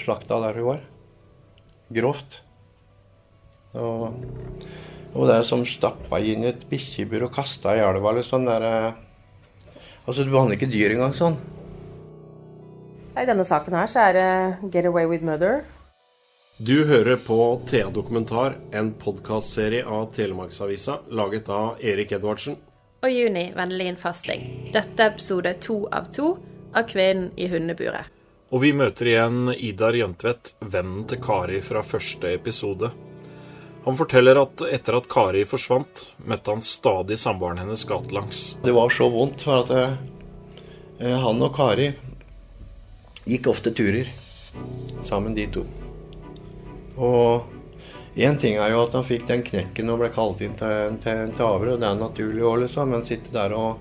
slakta der hun var. Grovt. Og, og det er som stappa inn i et bikkjebur og kasta i elva eller sånn der eh, Altså, du behandler ikke dyr engang sånn. I denne saken her så er det 'Get Away with Murder'. Du hører på Thea Dokumentar, en podkastserie av Telemarksavisa laget av Erik Edvardsen. og Juni Vennelin Fasting. Dette er episode to av to av Kvinnen i hundeburet. Og vi møter igjen Idar Jøntvedt, vennen til Kari fra første episode. Han forteller at etter at Kari forsvant, møtte han stadig samboeren hennes gatelangs. Det var så vondt, for at eh, han og Kari gikk ofte turer sammen, de to. Og én ting er jo at han fikk den knekken og ble kalt inn til, til, til avhør, og det er naturlig òg, liksom, men sitte der og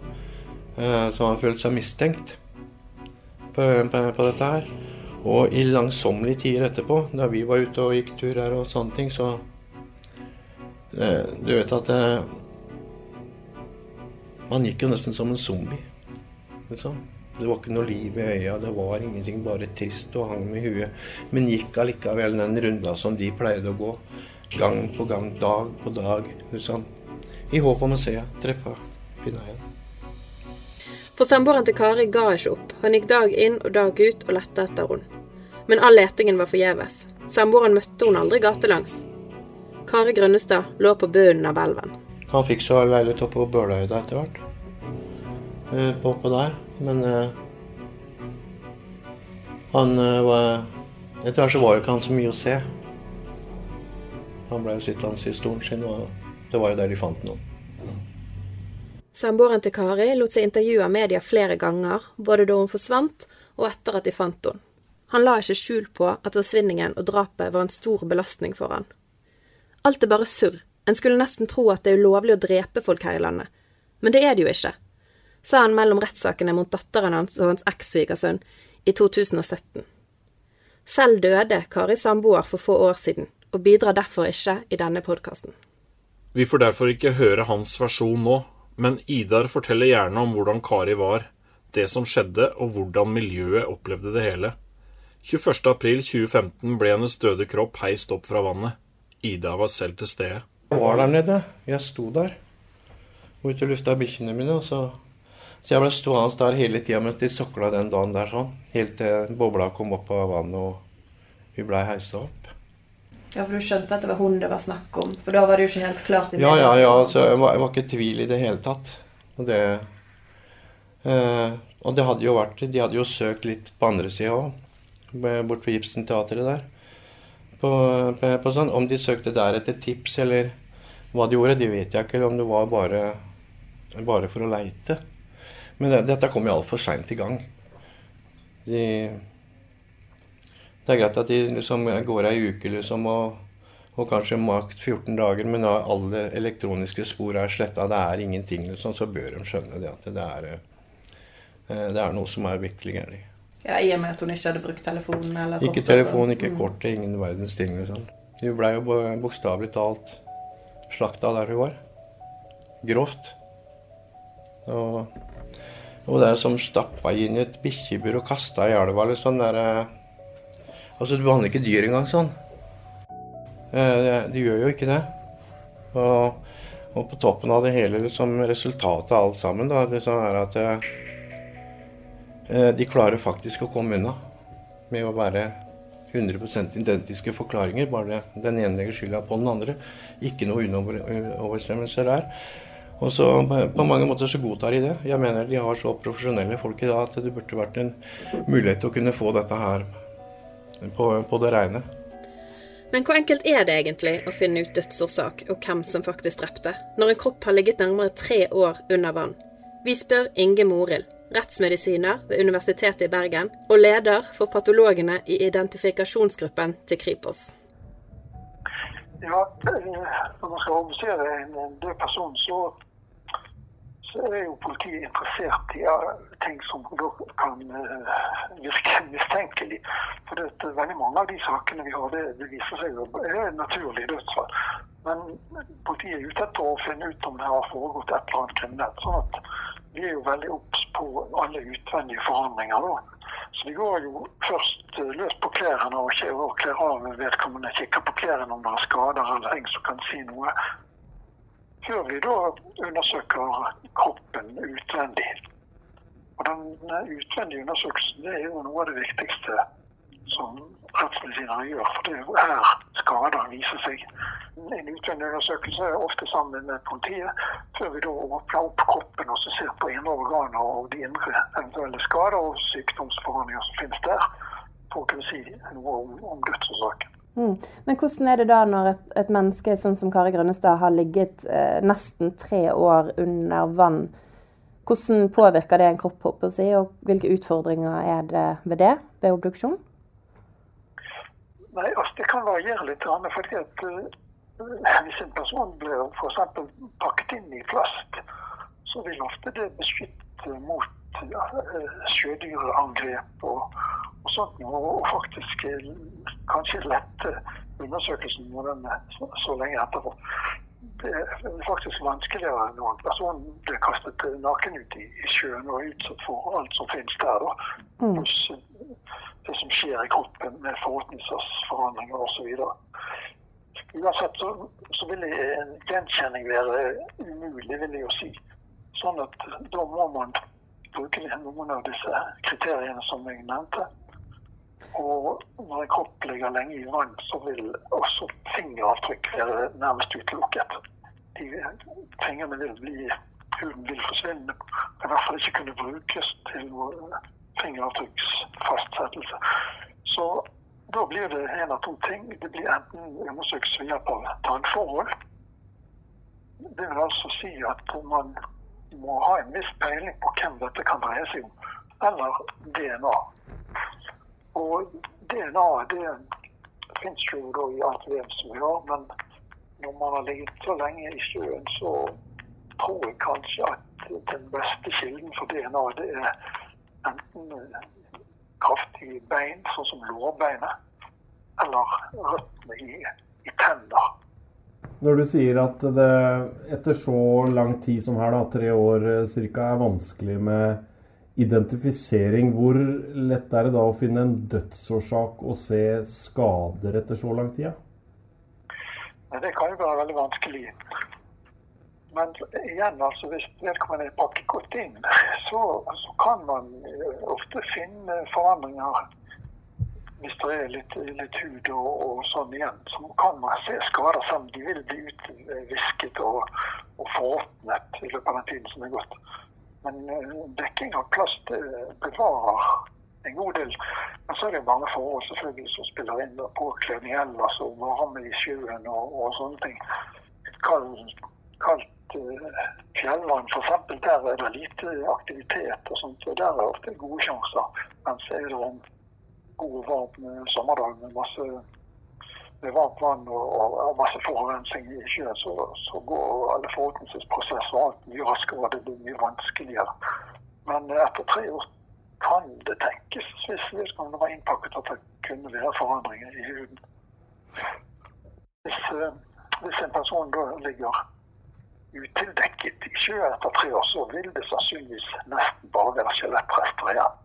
eh, Så han følte seg mistenkt på, på, på dette her. Og i langsommelige tider etterpå, da vi var ute og gikk tur her og sånne ting, så eh, Du vet at eh, Man gikk jo nesten som en zombie. Liksom. Det var ikke noe liv i øya, det var ingenting, bare trist og hang med huet. Men gikk allikevel den runda som de pleide å gå. Gang på gang, dag på dag. Liksom. I håp om å se treffe finne henne. For samboeren til Kari ga ikke opp. Han gikk dag inn og dag ut og lette etter henne. Men all letingen var forgjeves. Samboeren møtte hun aldri gatelangs. Kari Grønnestad lå på bunnen av elven. Han fikk så leilighet oppe på Bøløyda etter hvert. Eh, på, på der. Men eh, han eh, var Etter hvert så var jo ikke han så mye å se. Han ble jo sittende i stolen sin, og det var jo der de fant noen. Samboeren til Kari lot seg intervjue av media flere ganger, både da hun forsvant og etter at de fant henne. Han la ikke skjul på at forsvinningen og drapet var en stor belastning for han. Alt er bare surr. En skulle nesten tro at det er ulovlig å drepe folk her i landet. Men det er det jo ikke, sa han mellom rettssakene mot datteren hans og hans eks-svigersønn i 2017. Selv døde Karis samboer for få år siden, og bidrar derfor ikke i denne podkasten. Vi får derfor ikke høre hans versjon nå, men Idar forteller gjerne om hvordan Kari var, det som skjedde og hvordan miljøet opplevde det hele. 21.4.2015 ble hennes døde kropp heist opp fra vannet. Ida var selv til stede. Jeg var der nede. Jeg sto der. Ute og lufta bikkjene mine. Og så, så jeg ble stående der hele tida mens de sokla den dagen der sånn. Helt til bobla kom opp av vannet og vi blei heisa opp. Ja, for du skjønte at det var hun det var snakk om? For da var det jo ikke helt klart i Ja, ja, ja. Så jeg, var, jeg var ikke i tvil i det hele tatt. Og det eh, Og det hadde jo vært De hadde jo søkt litt på andre sida òg. Bort ved Ibsen-teatret der. På, på, på sånn. Om de søkte der etter tips, eller hva de gjorde, det vet jeg ikke. Eller om det var bare, bare for å leite. Men det, dette kom jo altfor seint i gang. De Det er greit at de liksom går ei uke liksom og, og kanskje makt 14 dager, men da alle elektroniske spor er sletta, det er ingenting, liksom, så bør de skjønne det at det er, eh, det er noe som er virkelig gærent. Ja, I og med at hun ikke hadde brukt telefonen eller Ikke telefon, ikke Mm. kort, ingen verdens ting. Liksom. Hun blei jo bo- bokstavelig talt slakta der hun var. Grovt. Og, og det er som stappa inn i et bikkjebur og kasta i elva. Liksom, der, eh, altså, du behandler ikke dyr engang sånn. Eh, De gjør jo ikke det. Og, og på toppen av det hele, liksom, resultatet av alt sammen, da, det er at eh, eh, de klarer faktisk å komme unna med å være 100% identiske forklaringer. Bare den ene legger skylda på den andre. Ikke noe uoverensstemmelser der. Og så på mange måter så godtar de det. Jeg mener de har så profesjonelle folk i dag at det burde vært en mulighet til å kunne få dette her på, på det reine. Men hvor enkelt er det egentlig å finne ut dødsårsak og hvem som faktisk drepte, når en kropp har ligget nærmere tre år under vann? Vi spør Inge Morild, rettsmedisiner ved Universitetet i Bergen og leder for patologene i identifikasjonsgruppen til Kripos. Ja, Når man skal obdusere en død person, så, så, er jo politiet interessert i ting som kan uh, virke mistenkelig. For det, er veldig mange av de sakene vi har, det, det viser seg jo er naturlig dødsfall. Men politiet er ute etter å finne ut om det har foregått et eller annet kriminelt. sånn at vi er jo veldig obs på alle utvendige forandringer. da. Så vi går jo først eh, løs på klærne og kler av vedkommende, kikker på klærne om det er skader eller ting som kan si noe. Før vi da undersøker kroppen utvendig. Og den utvendige undersøkelsen det er jo noe av det viktigste som rettsmedisinere gjør. For det er jo her skader viser seg. En utvendig undersøkelse er ofte sammen med politiet, før vi da åpner opp kroppen og ser på indre organer og de indre eventuelle skader og sykdomsforhandlinger som finnes der, for å kunne si noe om, om dødsårsaken. Mm. Men hvordan er det da når et, et menneske sånn som Kari Grønnestad har ligget eh, nesten tre år under vann? Hvordan påvirker det en kropp, og hvilke utfordringer er det ved det ved obduksjon? Nei, altså Det kan variere litt. fordi at uh, Hvis en person blir f.eks. pakket inn i plast, så vil ofte det beskytte mot uh, sjødyrangrep og, og sånt. Og, og faktisk kanskje lette undersøkelsen når den er så, så lenge etterpå. Det er faktisk vanskeligere når en person blir kastet naken ut i, i sjøen og utsatt for alt som finnes der. da. Mm det som skjer i kroppen med forordningsforhandlinger osv. Uansett så, så vil en gjenkjenning være umulig, vil jeg jo si. Sånn at da må man bruke noen av disse kriteriene som jeg nevnte. Og når en kropp ligger lenge i vann, så vil også fingeravtrykk være nærmest utelukket. De fingrene vil bli Huden vil forsvinne, i hvert fall ikke kunne brukes til noe fingeravtrykksfastsettelse. Så da blir det en av to ting. Det blir enten undersøkelse ved hjelp av tannforhold. Det vil altså si at man må ha en viss peiling på hvem dette kan dreie seg om. Eller DNA. Og DNA det fins jo da i alt vev som vi har, men når man har ligget så lenge i sjøen, så tror jeg kanskje at den beste kilden for DNA det er enten kraftige bein, sånn som lårbeinet, eller røttene i, i tenner. Når du sier at det etter så lang tid som her, da, tre år eh, ca., er vanskelig med identifisering, hvor lett er det da å finne en dødsårsak og se skader etter så lang tid? Det kan jo være veldig vanskelig. Men igjen, altså, hvis vedkommende er pakket inn, så, så, kan man eh, ofte finne forandringer hvis det er litt, litt hud og, og, sånn igjen. Så kan man se skader selv om de vil bli utvisket og, og foråpnet i løpet av den tiden som er gått. Men uh, dekking av plast bevarer en god del. Men så er det mange forhold selvfølgelig som spiller inn. Påkledning ellers og varme i sjøen og, og sånne ting. Kald, kaldt fjellvann f.eks. Der er det lite aktivitet og sånt. og Der er det ofte gode sjanser. Mens er det en god, varm sommerdag med masse med varmt vann og, og masse forurensning i sjøen, så, så går alle forurensningsprosesser og alt mye raskere. og Det blir mye vanskeligere. Men etter tre år kan det tenkes, hvis vedkommende var innpakket, at det kunne være forandringer i huden. Hvis, eh, hvis en person da ligger utildekket i sjøen etter tre år, så vil det sannsynligvis nesten bare være skjelettrester igjen.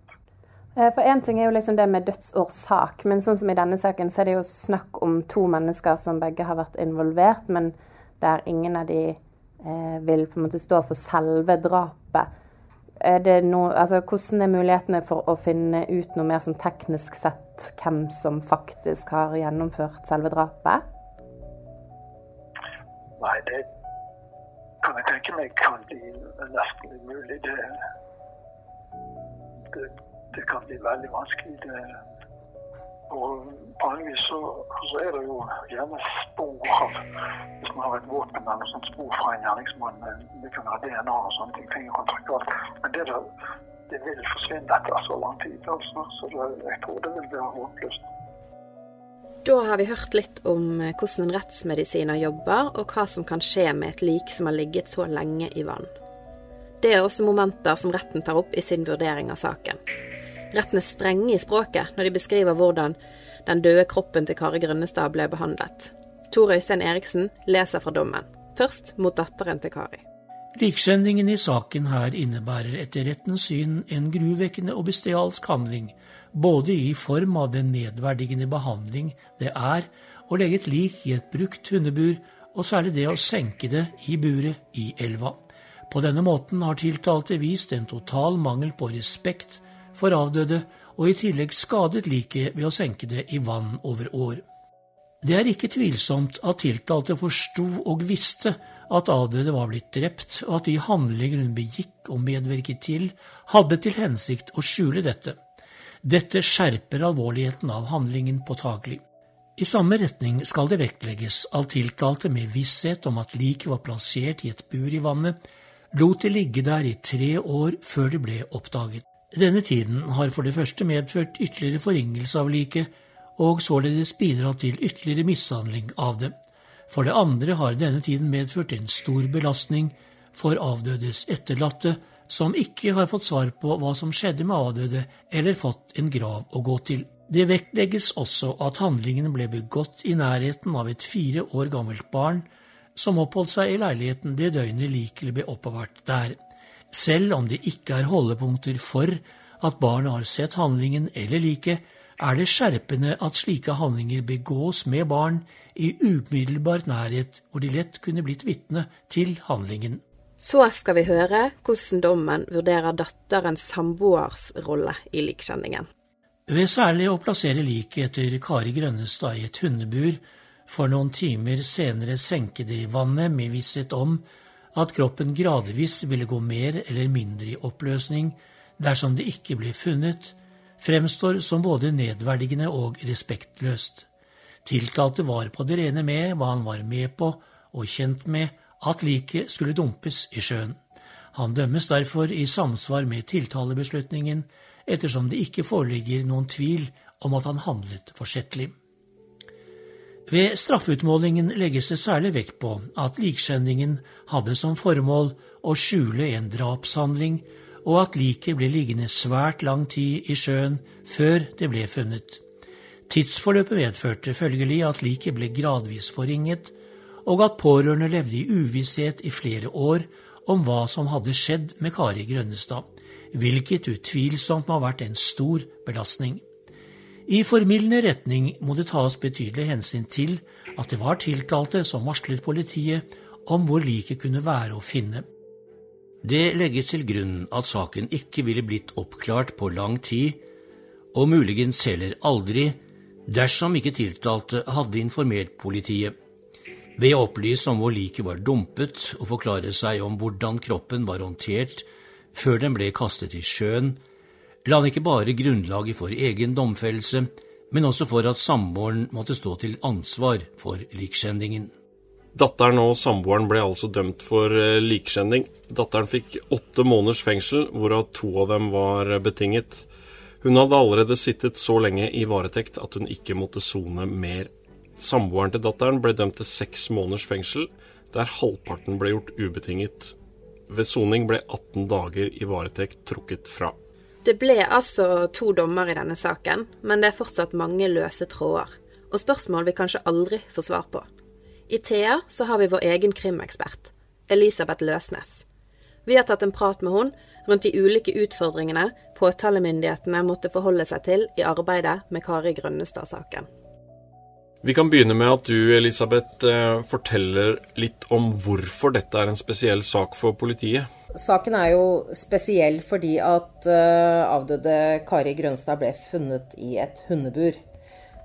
Eh, for Én ting er jo liksom det med dødsårsak, men sånn som i denne saken så er det jo snakk om to mennesker som begge har vært involvert, men der ingen av de eh, vil på en måte stå for selve drapet. Er det noe, altså, hvordan er mulighetene for å finne ut noe mer sånn teknisk sett hvem som faktisk har gjennomført selve drapet? Nei, det kan jeg tenke meg kan bli nesten umulig. Det, det, det kan bli veldig vanskelig. Det, og vanligvis så, så, er det jo gjerne spor av Hvis man har et våpen eller sånt spor fra en gjerningsmann, det kan være DNA og sånne ting, fingerkontrakt og alt. Men det der det vil forsvinne etter så lang tid. Altså. Så jeg tror det vil være håpløst. Da har vi hørt litt om hvordan en rettsmedisiner jobber, og hva som kan skje med et lik som har ligget så lenge i vann. Det er også momenter som retten tar opp i sin vurdering av saken. Retten er strenge i språket når de beskriver hvordan den døde kroppen til Kari Grønnestad ble behandlet. Tor Øystein Eriksen leser fra dommen, først mot datteren til Kari. Likskjendingen i saken her innebærer etter rettens syn en gruvekkende og bestialsk handling, både i form av den nedverdigende behandling det er å legge et lik i et brukt hundebur, og særlig det å senke det i buret i elva. På denne måten har tiltalte vist en total mangel på respekt for avdøde, og i tillegg skadet liket ved å senke det i vann over år. Det er ikke tvilsomt at tiltalte forsto og visste at avdøde var blitt drept, og at de handlinger hun begikk og medvirket til, hadde til hensikt å skjule dette. Dette skjerper alvorligheten av handlingen påtagelig. I samme retning skal det vektlegges at tiltalte med visshet om at liket var plassert i et bur i vannet, lot det ligge der i tre år før det ble oppdaget. Denne tiden har for det første medført ytterligere forringelse av liket, og således bidratt til ytterligere mishandling av det. For det andre har denne tiden medført en stor belastning for avdødes etterlatte, som ikke har fått svar på hva som skjedde med avdøde, eller fått en grav å gå til. Det vektlegges også at handlingene ble begått i nærheten av et fire år gammelt barn som oppholdt seg i leiligheten det døgnet liket ble oppbevart der. Selv om det ikke er holdepunkter for at barnet har sett handlingen eller liket, er det skjerpende at slike handlinger begås med barn i umiddelbar nærhet, hvor de lett kunne blitt vitne til handlingen. Så skal vi høre hvordan dommen vurderer datterens samboers rolle i likkjenningen. Ved særlig å plassere liket etter Kari Grønnestad i et hundebur, for noen timer senere senke det i vannet med visshet om at kroppen gradvis ville gå mer eller mindre i oppløsning dersom det ikke ble funnet, fremstår som både nedverdigende og respektløst. Tiltalte var på det rene med hva han var med på og kjent med at liket skulle dumpes i sjøen. Han dømmes derfor i samsvar med tiltalebeslutningen, ettersom det ikke foreligger noen tvil om at han handlet forsettlig. Ved straffeutmålingen legges det særlig vekt på at likskjendingen hadde som formål å skjule en drapshandling og at liket ble liggende svært lang tid i sjøen før det ble funnet. Tidsforløpet medførte følgelig at liket ble gradvis forringet, og at pårørende levde i uvisshet i flere år om hva som hadde skjedd med Kari Grønnestad, hvilket utvilsomt må ha vært en stor belastning. I formildende retning må det tas betydelig hensyn til at det var tiltalte som varslet politiet om hvor liket kunne være å finne. Det legges til grunn at saken ikke ville blitt oppklart på lang tid, og muligens heller aldri, dersom ikke tiltalte hadde informert politiet. Ved å opplyse om hvor liket var dumpet og forklare seg om hvordan kroppen var håndtert før den ble kastet i sjøen, la han ikke bare grunnlaget for egen domfellelse, men også for at samboeren måtte stå til ansvar for likskjendingen. Datteren og samboeren ble altså dømt for eh, likskjending. Datteren fikk åtte måneders fengsel, hvorav to av dem var betinget. Hun hadde allerede sittet så lenge i varetekt at hun ikke måtte sone mer. Samboeren til datteren ble dømt til seks måneders fengsel, der halvparten ble gjort ubetinget. Ved soning ble 18 dager i varetekt trukket fra. Det ble altså to dommer i denne saken, men det er fortsatt mange løse tråder, og spørsmål vi kanskje aldri får svar på. I Thea så har vi vår egen krimekspert, Elisabeth Løsnes. Vi har tatt en prat med hun rundt de ulike utfordringene påtalemyndighetene måtte forholde seg til i arbeidet med Kari Grønnestad-saken. Vi kan begynne med at du, Elisabeth, eh, forteller litt om hvorfor dette er en spesiell sak for politiet. Saken er jo spesiell fordi at eh, avdøde Kari Grønstad ble funnet i et hundebur.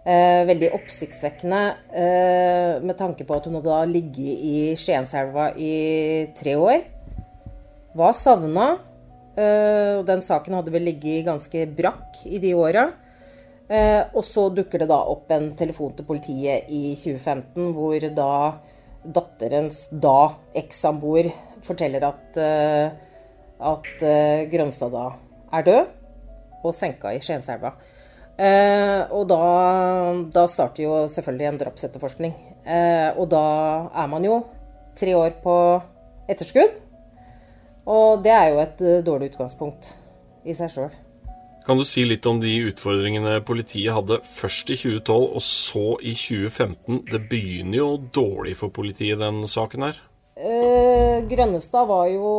Eh, veldig oppsiktsvekkende med tanke på at hun hadde ligget i Skienselva i tre år. Var savna. Og den saken hadde vel ligget ganske brakk i de åra. Eh, og så dukker det da opp en telefon til politiet i 2015 hvor da datterens da ekssamboer forteller at, eh, at eh, Grønstad da er død og senka i Skienselva. Og da, da, starter jo selvfølgelig en drapsetterforskning. Og da er man jo tre år på etterskudd. Og det er jo et dårlig utgangspunkt i seg sjøl. Kan du si litt om de utfordringene politiet hadde først i 2012 og så i 2015? Det begynner jo dårlig for politiet, den saken her? Eh, Grønnestad var jo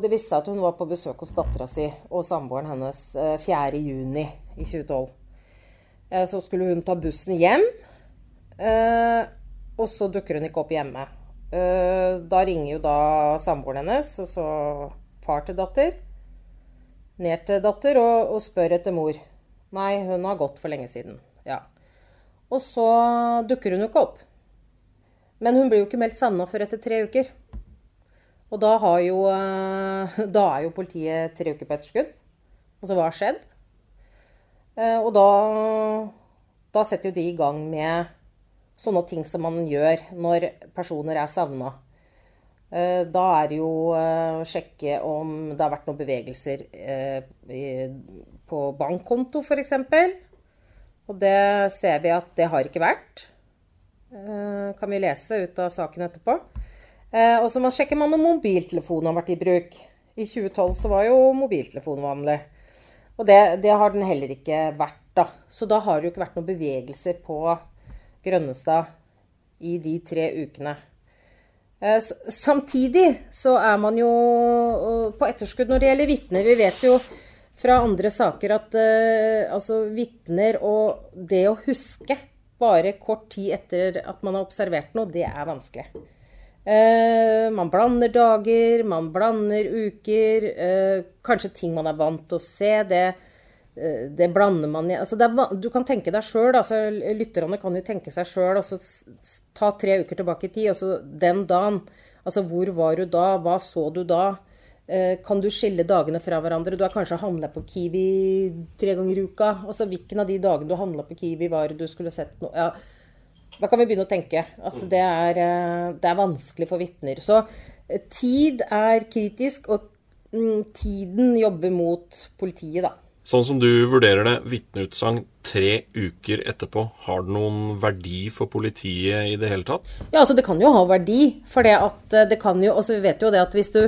Det viste seg at hun var på besøk hos dattera si og samboeren hennes eh, 4.6 i 2012. Eh, så skulle hun ta bussen hjem, eh, og så dukker hun ikke opp hjemme. Eh, da ringer jo da samboeren hennes, altså far til datter, ned til datter og, og spør etter mor. Nei, hun har gått for lenge siden. Ja. Og så dukker hun jo ikke opp. Men hun blir jo ikke meldt savna før etter tre uker. Og da, jo, da, er jo politiet tre uker på etterskudd. Altså hva har skjedd? Og da, da setter jo de i gang med sånne ting som man gjør når personer er savna. Eh, da er det jo eh, å sjekke om det har vært noen bevegelser eh, på bankkonto, f.eks. Og det ser vi at det har ikke vært. Kan vi lese ut av saken etterpå. Og så sjekker man om mobiltelefonen har vært i bruk. I 2012 så var jo mobiltelefon vanlig. Og det, det, har den heller ikke vært, da. Så da har det jo ikke vært noen bevegelser på Grønnestad i de tre ukene. Eh, samtidig så er man jo eh, på etterskudd når det gjelder vitner. Vi vet jo fra andre saker at uh, altså vitner og det å huske bare kort tid etter at man har observert noe, det er vanskelig. Uh, man blander dager, man blander uker. Uh, kanskje ting man er vant til å se. Det, det blander man i altså er, Du kan tenke deg sjøl, altså, lytterne kan jo tenke seg sjøl. Ta tre uker tilbake i tid. altså Den dagen. Altså hvor var du da? Hva så du da? Eh, kan du skille dagene fra hverandre? Du har kanskje handla på Kiwi tre ganger i uka. Altså Hvilken av de dagene du handla på Kiwi, var du skulle sett noe ja, Da kan vi begynne å tenke at det er, eh, det er vanskelig for vitner. Så tid er kritisk, og mm, tiden jobber mot politiet, da. Sånn som du vurderer det, vitneutsagn tre uker etterpå, har det noen verdi for politiet i det hele tatt? Ja, altså det kan jo ha verdi. For det at eh, det kan jo Altså vi vet jo det at hvis du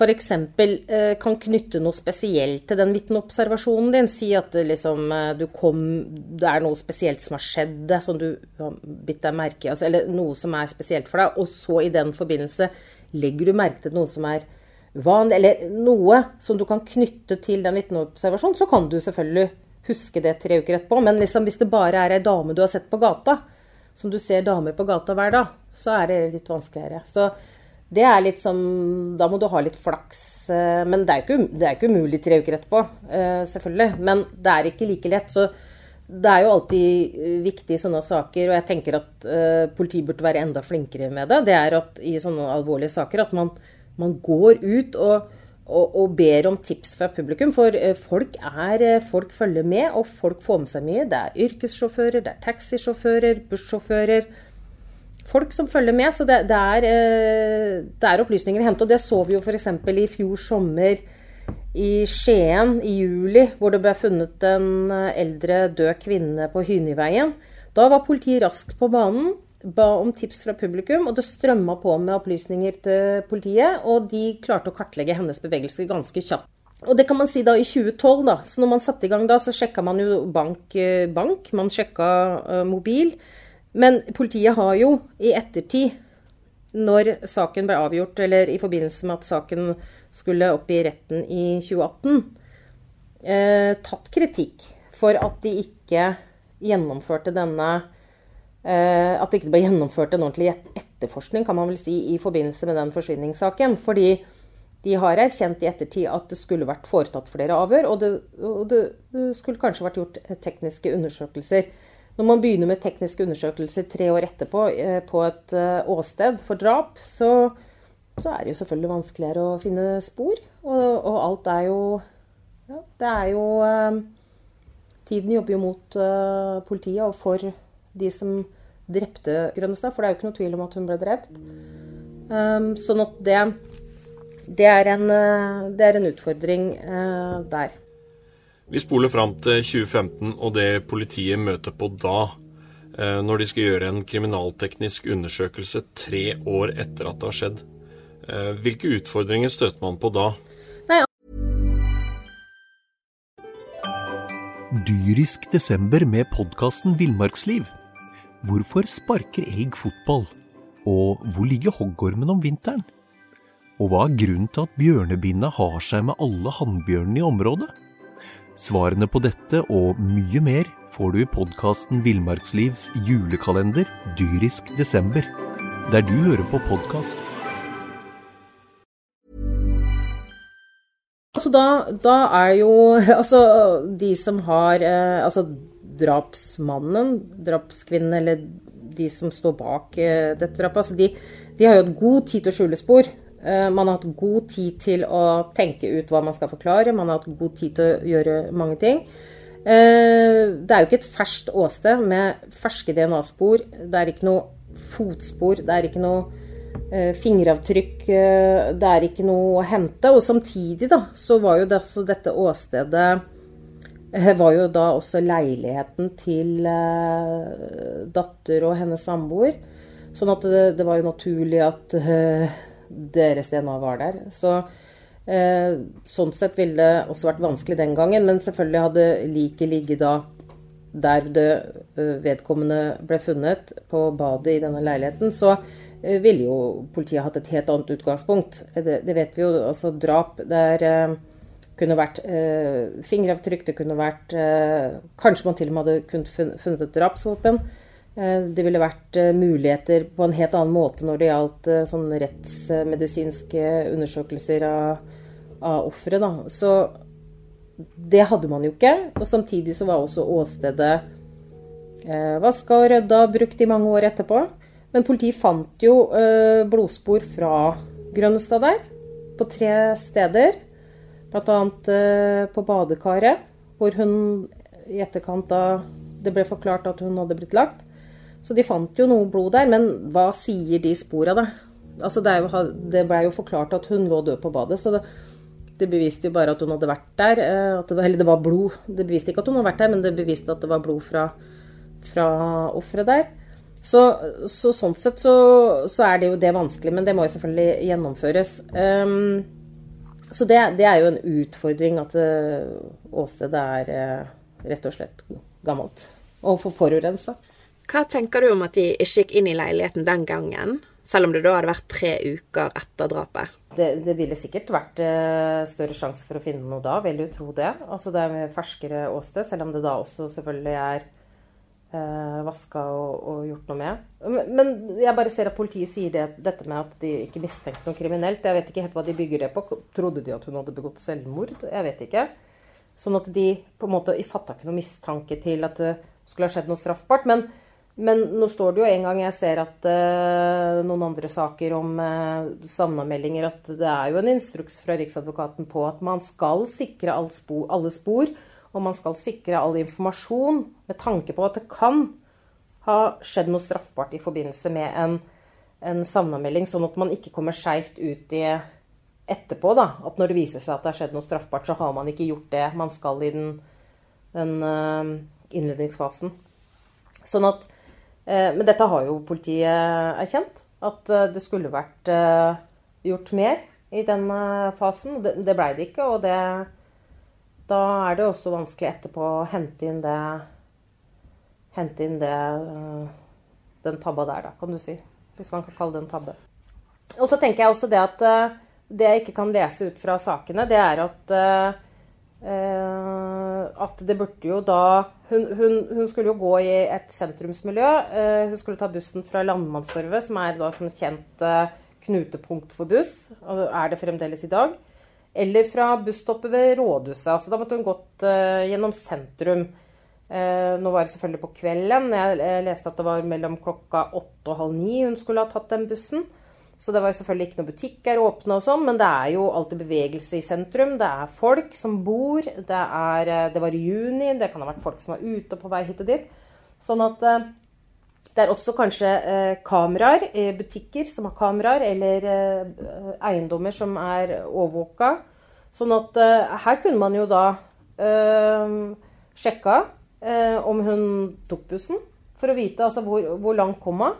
f.eks. Eh, kan knytte noe spesielt til den vitneobservasjonen din, si at det liksom eh, du kom Det er noe spesielt som har skjedd som du har bitt deg merke i, altså, eller noe som er spesielt for deg, og så i den forbindelse legger du merke til noe som er van, eller noe som du kan knytte til den vitneobservasjonen, så kan du selvfølgelig huske det tre uker etterpå. Men liksom, hvis det bare er ei dame du har sett på gata, som du ser damer på gata hver dag, så er det litt vanskeligere. Så det er litt som Da må du ha litt flaks. Eh, men det er ikke, det er ikke umulig tre uker etterpå, eh, selvfølgelig. Men det er ikke like lett. Så det er jo alltid eh, viktig i sånne saker, og jeg tenker at politiet burde være enda flinkere med det. Det er at i sånne alvorlige saker at man man går ut og, og, og, ber om tips fra publikum. For eh, folk, er, eh, folk følger med, og folk får med seg mye. Det er yrkessjåfører, det er taxisjåfører, bussjåfører. Folk som følger med. Så det, det, er, eh, det er, opplysninger å hente. Og det så vi jo f.eks. i fjor sommer i Skien i juli, hvor det ble funnet en eldre død kvinne på Hyniveien. Da var politiet raskt på banen ba om tips fra publikum, og det strømma på med opplysninger til politiet. Og de klarte å kartlegge hennes bevegelser ganske kjapt. Og det kan man si da i 2012, da. Så når man satte i gang da, så sjekka man jo bank, eh, bank man sjekka uh, mobil. Men politiet har jo i ettertid, når saken ble avgjort, eller i forbindelse med at saken skulle opp i retten i 2018, eh, tatt kritikk for at de ikke gjennomførte denne Eh, at det ikke ble gjennomført en ordentlig etterforskning kan man vel si, i forbindelse med den forsvinningssaken. Fordi de har erkjent i ettertid at det skulle vært foretatt flere avhør, og det, og det, skulle kanskje vært gjort tekniske undersøkelser. Når man begynner med tekniske undersøkelser tre år etterpå eh, på et eh, åsted for drap, så, så, er det jo selvfølgelig vanskeligere å finne spor. Og, og alt er jo Ja, det er jo Tiden jobber jo mot politiet og for de som drepte Grønnestad, for det er jo ikke noe tvil om at hun ble drept. Um, sånn at det, det, er en, eh, det, er en, utfordring uh, der. Vi spoler fram til 2015 og det politiet møter på da, eh, når de skal gjøre en kriminalteknisk undersøkelse tre år etter at det har skjedd. Eh, hvilke utfordringer støter man på da? Nei. Dyrisk desember med podkasten Villmarksliv. Hvorfor sparker elg fotball? Og hvor ligger hoggormen om vinteren? Og hva er grunnen til at bjørnebinna har seg med alle hannbjørnene i området? Svarene på dette og mye mer får du i podkasten Villmarkslivs julekalender dyrisk desember, der du hører på podkast. Altså da, da er jo Altså de som har eh, Altså drapsmannen, drapskvinnen eller de som står bak eh, dette drapet, altså de, de har jo hatt god tid til å skjule spor. Eh, man har hatt god tid til å tenke ut hva man skal forklare. Man har hatt god tid til å gjøre mange ting. Eh, det er jo ikke et ferskt åsted med ferske DNA-spor. Det er ikke noe fotspor. Det er ikke noe fingeravtrykk. Det er ikke noe å hente. Og samtidig da, så var jo det, dette åstedet var jo da også leiligheten til datter og hennes samboer. Sånn at det, det var jo naturlig at deres DNA var der. Så eh, sånn sett ville det også vært vanskelig den gangen. Men selvfølgelig hadde liket ligget da der det vedkommende ble funnet, på badet i denne leiligheten, så ville jo politiet hatt et helt annet utgangspunkt. Det, det vet vi jo. Altså drap der uh, kunne vært fingeravtrykk, det kunne vært Kanskje man til og med hadde kunnet funnet et drapsvåpen. Eh, det ville vært eh, muligheter på en helt annen måte når det gjaldt eh, sånne rettsmedisinske undersøkelser av, av offeret. Så det hadde man jo ikke. Og samtidig så var også åstedet eh, vaska og rydda, brukt i mange år etterpå. Men politiet fant jo eh, blodspor fra Grønnestad der, på tre steder. Bl.a. Eh, på badekaret, hvor hun i etterkant da det ble forklart at hun hadde blitt lagt, så de fant jo noe blod der, men hva sier de spora, da? Altså det, jo, det blei jo forklart at hun lå død på badet, så det, det, beviste jo bare at hun hadde vært der. At det eller det var blod. Det beviste ikke at hun hadde vært der, men det beviste at det var blod fra, fra offeret der. Så, så, sånn sett så, så, er det jo det vanskelig, men det må jo selvfølgelig gjennomføres. Um, så det, det, er jo en utfordring at uh, åstedet er uh, rett og slett gammelt og for forurensa. Hva tenker du om at de ikke gikk inn i leiligheten den gangen, selv om det da hadde vært tre uker etter drapet? Det, det ville sikkert vært uh, større sjanse for å finne noe da, vil jo tro det. Altså det er med ferskere åsted, selv om det da også selvfølgelig er eh, vaska og, og, gjort noe med. Men, men, jeg bare ser at politiet sier det, dette med at de ikke mistenkte noe kriminelt. Jeg vet ikke helt hva de bygger det på. Trodde de at hun hadde begått selvmord? Jeg vet ikke. Sånn at de på en måte fatta ikke noe mistanke til at det skulle ha skjedd noe straffbart. Men men nå står det jo en gang jeg ser at uh, noen andre saker om uh, savnameldinger, at det er jo en instruks fra Riksadvokaten på at man skal sikre alle spor, alle spor, og man skal sikre all informasjon med tanke på at det kan ha skjedd noe straffbart i forbindelse med en, en savnamelding, sånn at man ikke kommer skeivt ut i etterpå. da, At når det viser seg at det har skjedd noe straffbart, så har man ikke gjort det man skal i den, den uh, innledningsfasen. Sånn at Eh, men dette har jo politiet erkjent. At eh, det skulle vært eh, gjort mer i den fasen. Det blei det ikke, og det, da er det også vanskelig etterpå å hente inn det Hente inn det Den tabba der, da, kan du si. Hvis man kan kalle det en tabbe. Og så tenker jeg også det at det jeg ikke kan lese ut fra sakene, det er at Eh, at det burde jo da hun, hun, hun, skulle jo gå i et sentrumsmiljø. Eh, hun skulle ta bussen fra Landmannstorvet, som er da som kjent eh, knutepunkt for buss, og er det fremdeles i dag. Eller fra busstoppet ved rådhuset. Altså, da måtte hun gått gjennom sentrum. nå var det selvfølgelig på kvelden. Jeg leste at det var mellom klokka åtte og halv ni hun skulle ha tatt den bussen. Så det var selvfølgelig ikke noen butikker åpne og sånn, men det er jo alltid bevegelse i sentrum. Det er folk som bor. Det, er, eh, det var juni, det kan ha vært folk som var ute på vei hit og dit. Sånn at eh, det er også kanskje eh, kameraer, eh, butikker som har kameraer, eller eh, eiendommer som er overvåka. Sånn at her kunne man jo da øh, sjekka øh, om hun tok bussen, for å vite altså, hvor, hvor langt kom hun.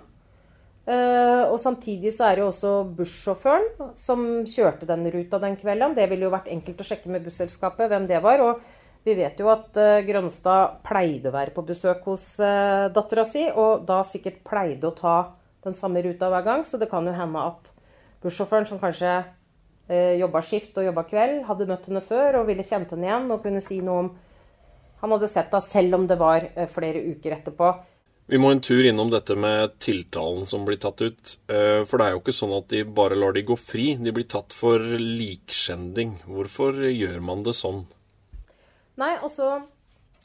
Uh, og samtidig så er det jo også bussjåføren som kjørte den ruta den kvelden. Det ville jo vært enkelt å sjekke med busselskapet hvem det var. Og vi vet jo at uh, Grønstad pleide å være på besøk hos uh, dattera si, og da sikkert pleide å ta den samme ruta hver gang. Så det kan jo hende at bussjåføren som kanskje uh, jobba skift og jobba kveld, hadde møtt henne før og ville kjent henne igjen og kunne si noe om Han hadde sett henne selv om det var flere uker etterpå. Vi må en tur innom dette med tiltalen som blir tatt ut. Eh, for det er jo ikke sånn at de bare lar de gå fri. De blir tatt for likskjending. Hvorfor gjør man det sånn? Nei, altså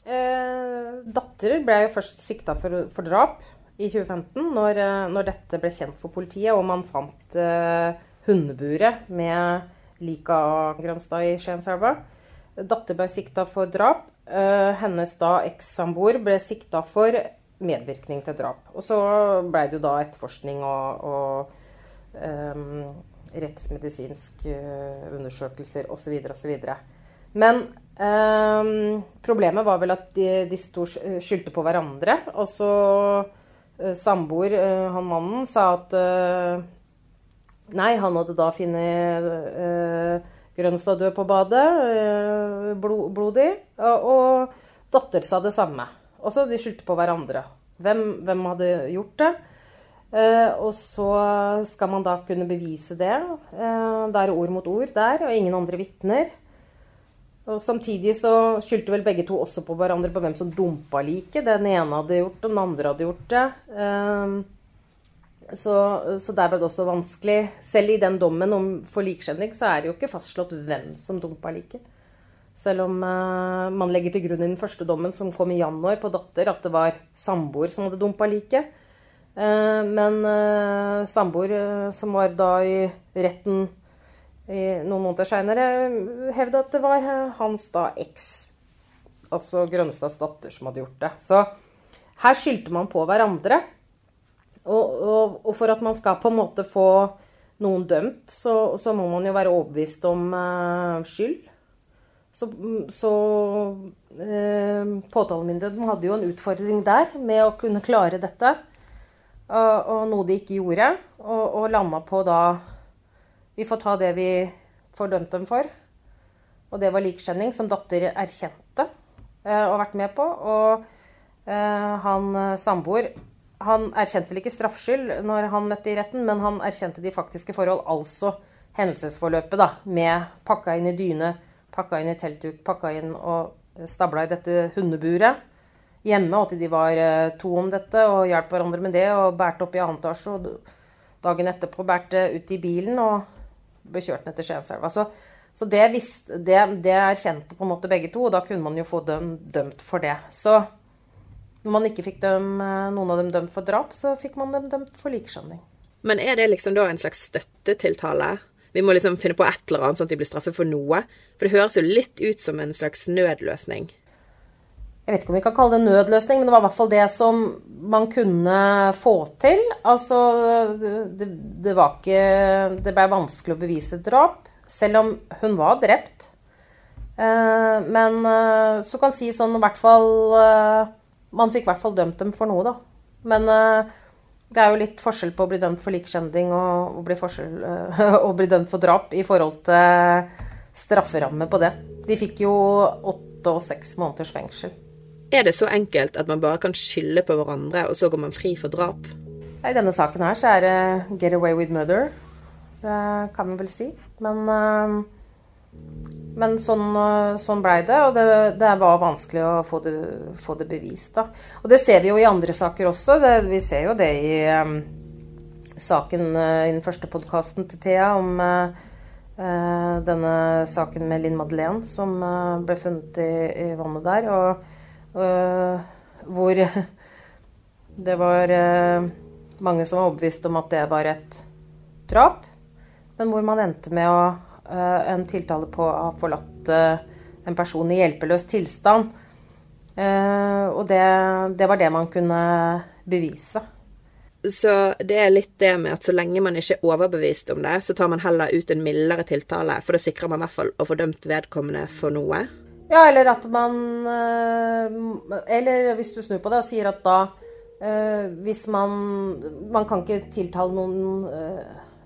eh, Datter ble jo først sikta for, for, drap i 2015, når, eh, når, dette ble kjent for politiet, og man fant eh, hundeburet med liket av Grønstad i Skienselva. Datter ble sikta for drap. Eh, hennes da ekssamboer ble sikta for medvirkning til drap. Og så blei det jo da etterforskning og, og um, rettsmedisinsk uh, undersøkelser osv. osv. Men um, problemet var vel at de, disse to skyldte på hverandre. Og så uh, samboer, uh, han mannen, sa at nei, han hadde da funnet Grønstad død på badet, blod, blodig. Og, og datter sa det samme. Og så de skyldte på hverandre. Hvem, hvem hadde gjort det? Eh, og så skal man da kunne bevise det. Eh, da er det ord mot ord der, og ingen andre vitner. Og Samtidig så skyldte vel begge to også på hverandre på hvem som dumpa liket. Den ene hadde gjort det, den andre hadde gjort det. Eh, så, så, der ble det også vanskelig. Selv i den dommen om for likskjending så er det jo ikke fastslått hvem som dumpa liket. Selv om uh, man legger til grunn i den første dommen som kom i januar på datter, at det var samboer som hadde dumpa liket. Uh, men uh, samboer som var da i retten noen måneder seinere, hevde at det var hans da eks, altså Grønstads datter, som hadde gjort det. Så her skyldte man på hverandre. Og, og, og, for at man skal på en måte få noen dømt, så, så må man jo være overbevist om skyld. Så, så eh, påtalemyndigheten hadde jo en utfordring der med å kunne klare dette. Og, og noe de ikke gjorde. Og, og landa på da Vi får ta det vi får dømt dem for. Og det var likskjenning, som datter erkjente eh, og vært med på. Og eh, han eh, samboer han erkjente vel ikke straffskyld når han møtte i retten, men han erkjente de faktiske forhold, altså hendelsesforløpet, da, med pakka inn i dyne, pakka inn i teltduk, pakka inn og stabla i dette hundeburet hjemme. Og til de var to om dette og hjalp hverandre med det. Og bærte opp i annen etasje. Og dagen etterpå bærte ut i bilen og ble kjørt ned til Skienselva. Så, så det, visste, det, det, erkjente på en måte begge to, og da kunne man jo få dem dømt for det. Så når man ikke fikk dem, eh, noen av dem dømt for drap, så fikk man dem dømt for likeskjønning. Men er det liksom da en slags støttetiltale vi må liksom finne på et eller annet sånn at de blir straffet for noe. For det høres jo litt ut som en slags nødløsning. Jeg vet ikke om vi kan kalle det nødløsning, men det var i hvert fall det som man kunne få til. Altså, det, det var ikke Det ble vanskelig å bevise drap, selv om hun var drept. Eh, men eh, så kan si sånn i hvert fall eh, Man fikk i hvert fall dømt dem for noe, da. Men det er jo litt forskjell på å bli dømt for likskjending og, og, bli, uh, bli dømt for drap i forhold til strafferamme på det. De fikk jo åtte og seks måneders fengsel. Er det så enkelt at man bare kan skylde på hverandre, og så går man fri for drap? I denne saken her så er det 'get away with murder'. Det kan vi vel si. Men uh, men sånn, eh, sånn blei det, og det, det, var vanskelig å få det, få det, bevist. Da. Og det ser vi jo i andre saker også. Det, vi ser jo det i um, saken i den første podkasten til Thea om uh, denne saken med Linn Madeleine som ble funnet i, i, vannet der, og hvor det var mange som var overbevist om at det var et drap, men hvor man endte med å Eh, en tiltale på å ha forlatt eh, en person i hjelpeløs tilstand. Eh, og det, det var det man kunne bevise. Så det er litt det med at så lenge man ikke er overbevist om det, så tar man heller ut en mildere tiltale, for da sikrer man i hvert fall å få dømt vedkommende for noe? Ja, eller at man Eller hvis du snur på det og sier at da Hvis man Man kan ikke tiltale noen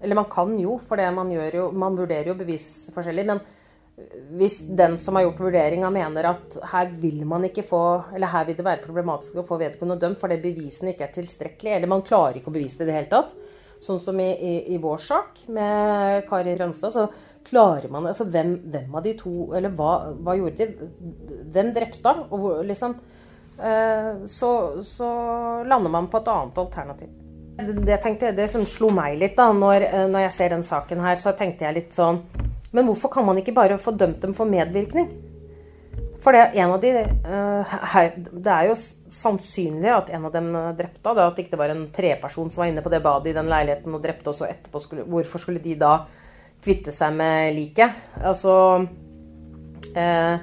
Eller man kan jo, for det man gjør jo Man vurderer jo bevis forskjellig. Men hvis den som har gjort vurderinga, mener at her vil man ikke få Eller her vil det være problematisk å få vedkommende dømt fordi bevisene ikke er tilstrekkelige, eller man klarer ikke å bevise det i det hele tatt, sånn som i, i, i vår sak med Kari Rønstad, så klarer man altså hvem, hvem, av de to Eller hva, hva gjorde de? Hvem drepte han? Og liksom eh, så, så, lander man på et annet alternativ. Det, tenkte, det som slo meg litt da, når, eh, når, jeg ser den saken her, så tenkte jeg litt sånn Men hvorfor kan man ikke bare få dømt dem for medvirkning? For det, en av de, uh, det er jo sannsynlig at en av dem drepte. At det ikke var en treperson som var inne på det badet i den leiligheten og drepte, og så etterpå skulle Hvorfor skulle de da kvitte seg med liket. Altså eh,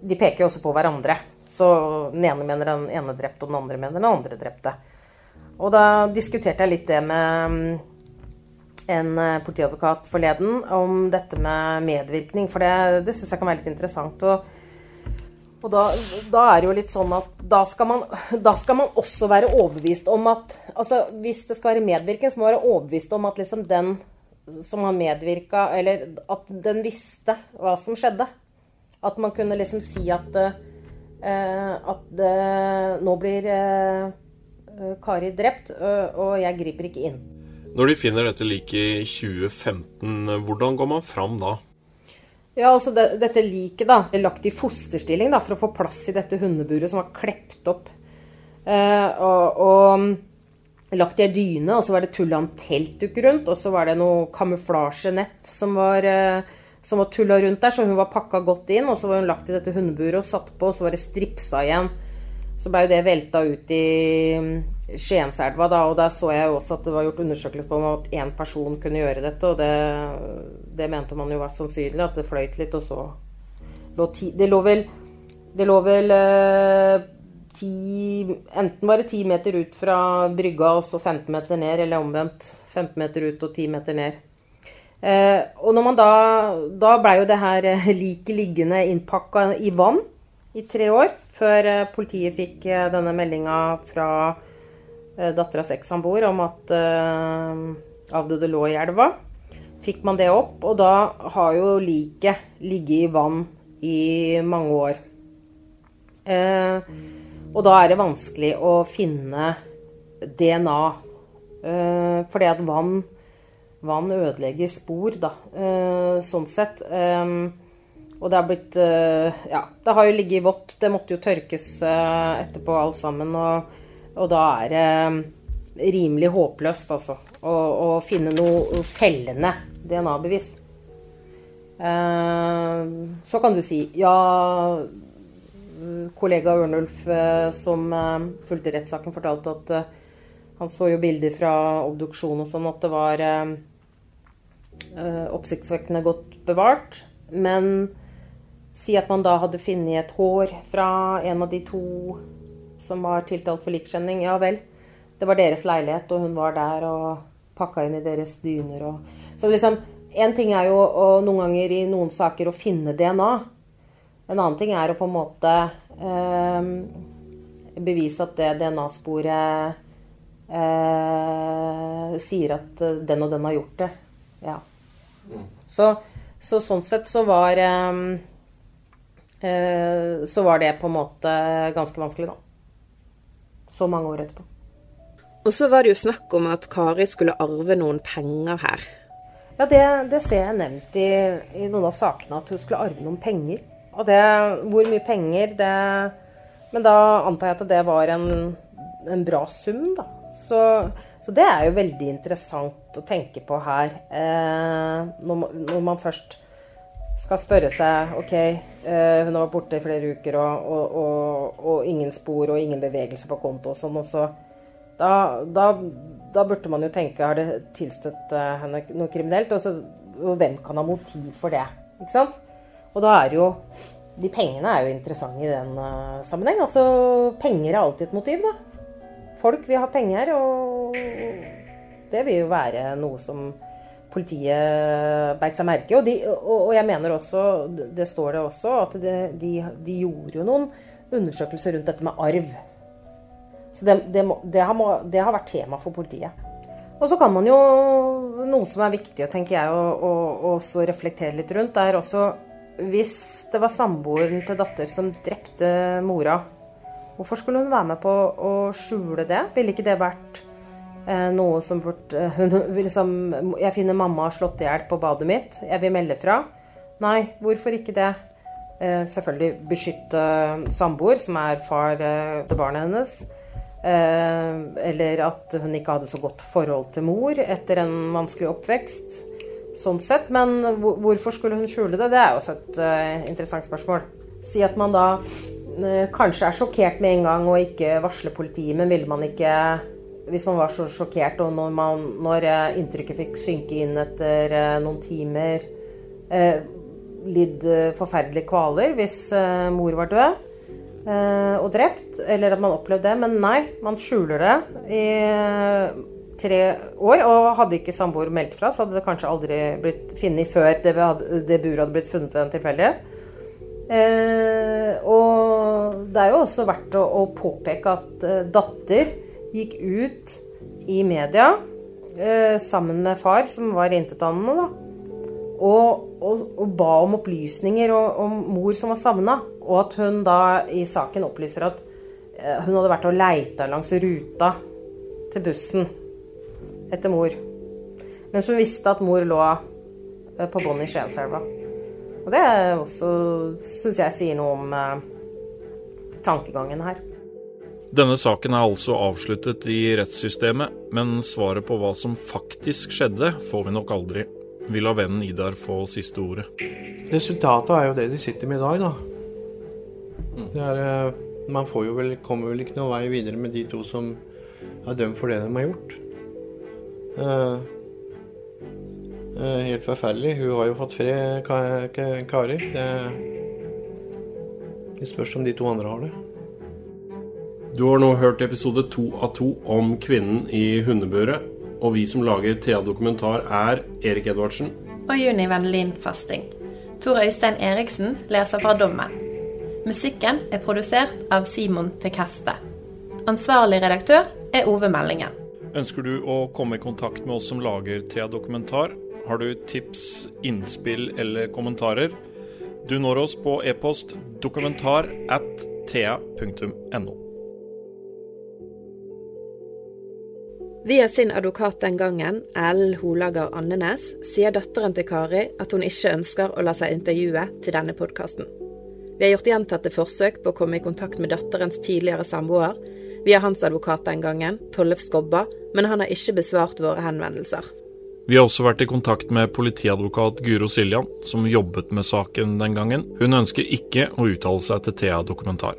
De peker jo også på hverandre. Så den ene mener den ene drepte, og den andre mener den andre drepte. Og da diskuterte jeg litt det med mm, en eh, politiadvokat forleden om dette med medvirkning, for det, det syns jeg kan være litt interessant. Og, og da, da, er det jo litt sånn at da skal, man, da skal man også være overbevist om at altså Hvis det skal være medvirkning, så må man være overbevist om at liksom den som har medvirka, eller at den visste hva som skjedde. At man kunne liksom si at, uh, at uh, nå blir uh, Kari drept, og jeg griper ikke inn. Når de finner dette liket i 2015, hvordan går man fram da? Ja, altså det, Dette liket da, er lagt i fosterstilling da, for å få plass i dette hundeburet som var klept opp. og, og lagt i ei dyne, og så var det tulla en teltduk rundt, og så var det noe kamuflasjenett som var, eh, som var tulla rundt der, så hun var pakka godt inn, og så var hun lagt i dette hundeburet og satt på, og så var det stripsa igjen. Så ble jo det velta ut i mm, Skienselva, da, og der så jeg også at det var gjort undersøkelser på om at én person kunne gjøre dette, og det, det, mente man jo var sannsynlig, at det fløyt litt, og så lå ti Det lå vel, det lå vel eh, ti Enten var det 10 meter ut fra brygga og så 15 meter ned, eller omvendt. 15 meter ut og 10 meter ned. Eh, og når man da Da blei jo det her eh, liket liggende innpakka i vann i tre år, før eh, politiet fikk eh, denne meldinga fra datteras ekssamboer om at eh, avdøde lå i elva. Fikk man det opp, og da har jo liket ligget i vann i mange år. Eh, og da er det vanskelig å finne DNA. Uh, fordi at vann, vann ødelegger spor, da. Uh, sånn sett. Um, og det har blitt Ja, det har jo ligget vått. Det måtte jo tørkes etterpå alt sammen. Og, og da er det rimelig håpløst, altså. Å, å finne noe fellende DNA-bevis. så kan du si ja kollega Ørnulf eh, som eh, fulgte rettssaken, fortalte at eh, han så jo bilder fra obduksjon og sånn, at det var oppsiktsvekkende godt bevart. Men si at man da hadde funnet et hår fra en av de to som var tiltalt for likskjenning. Ja vel. Det var deres leilighet, og hun var der og pakka inn i deres dyner og Så liksom Én ting er jo å, noen ganger i noen saker å finne DNA. En annen ting er å på en måte eh, bevise at det DNA-sporet eh, sier at den og den har gjort det. Ja. Så, så sånn sett så var eh, Så var det på en måte ganske vanskelig, da. Så mange år etterpå. Og så var det jo snakk om at Kari skulle arve noen penger her. Ja, det, det ser jeg nevnt i, i noen av sakene, at hun skulle arve noen penger. Og det Hvor mye penger, det Men da antar jeg at det var en, en bra sum, da. Så, så, det er jo veldig interessant å tenke på her. Eh, når, når, man først skal spørre seg OK, eh, hun har vært borte i flere uker, og, og, og, og, ingen spor og ingen bevegelse på konto og sånn. Og så da, da, da, burde man jo tenke har det tilstøtt eh, henne noe kriminelt? Og, så, og hvem kan ha motiv for det? Ikke sant? Og da er jo De pengene er jo interessante i den uh, sammenheng. Altså, penger er alltid et motiv, da. Folk vil ha penger, og det vil jo være noe som politiet beit seg merke. Og, og, og, jeg mener også, det står det også, at det, de, de, gjorde jo noen undersøkelser rundt dette med arv. Så det, det, det, har, det har, vært tema for politiet. Og så kan man jo Noe som er viktig, tenker jeg, å, å, å reflektere litt rundt, er også Hvis det var samboeren til datter som drepte mora, hvorfor skulle hun være med på å skjule det? Ville ikke det vært Eh, noe som burde hun, liksom, Jeg finner mamma slått i hjel på badet mitt. Jeg vil melde fra. Nei, hvorfor ikke det? Eh, selvfølgelig beskytte samboer, som er far til barnet hennes. eller at hun ikke hadde så godt forhold til mor etter en vanskelig oppvekst. Sånn sett. Men hvorfor skulle hun skjule det? Det er også et interessant spørsmål. Si at man da kanskje er sjokkert med en gang og ikke varsler politiet, men ville man ikke hvis man var så sjokkert, og når, man, når eh, inntrykket fikk synke inn etter noen timer Lidd forferdelige kvaler hvis mor var død og drept, eller at man opplevde det. Men nei, man skjuler det i tre år. Og hadde ikke samboer meldt fra, så hadde det kanskje aldri blitt funnet før det, det buret hadde blitt funnet ved en tilfeldighet. og det er jo også verdt å, å påpeke at datter gikk ut i media eh, sammen med far, som var intetanende, og, og, og, ba om opplysninger om mor som var savna. Og at hun da i saken opplyser at eh, hun hadde vært og leita langs ruta til bussen etter mor. Mens hun visste at mor lå eh, på bånn i Skienselva. Og det også syns jeg sier noe om eh, tankegangen her. Denne saken er altså avsluttet i rettssystemet, men svaret på hva som faktisk skjedde, får vi nok aldri. Vi lar vennen Idar få siste ordet. Resultatet er jo det de sitter med i dag, da. Er, eh, man får jo vel, kommer vel ikke noen vei videre med de to som er dømt for det de har gjort. Uh, uh, helt forferdelig. Hun har jo fått fred, Kari. Det, det spørs om de to andre har det. Du har nå hørt episode to av to om kvinnen i hundeburet. Og vi som lager Thea Dokumentar, er Erik Edvardsen. Og Juni Vennelin Fasting. Tor Øystein Eriksen leser fra dommen. Musikken er produsert av Simon Tekaste. Ansvarlig redaktør er Ove Meldingen. Ønsker du å komme i kontakt med oss som lager Thea Dokumentar? Har du tips, innspill eller kommentarer? Du når oss på e-post dokumentar at thea.no. Via sin advokat den gangen, Ellen Holager Andenes, sier datteren til Kari at hun ikke ønsker å la seg intervjue til denne podkasten. Vi har gjort gjentatte forsøk på å komme i kontakt med datterens tidligere samboer via hans advokat den gangen, Tollef Skobba, men han har ikke besvart våre henvendelser. Vi har også vært i kontakt med politiadvokat Guro Siljan, som jobbet med saken den gangen. Hun ønsker ikke å uttale seg til Thea Dokumentar.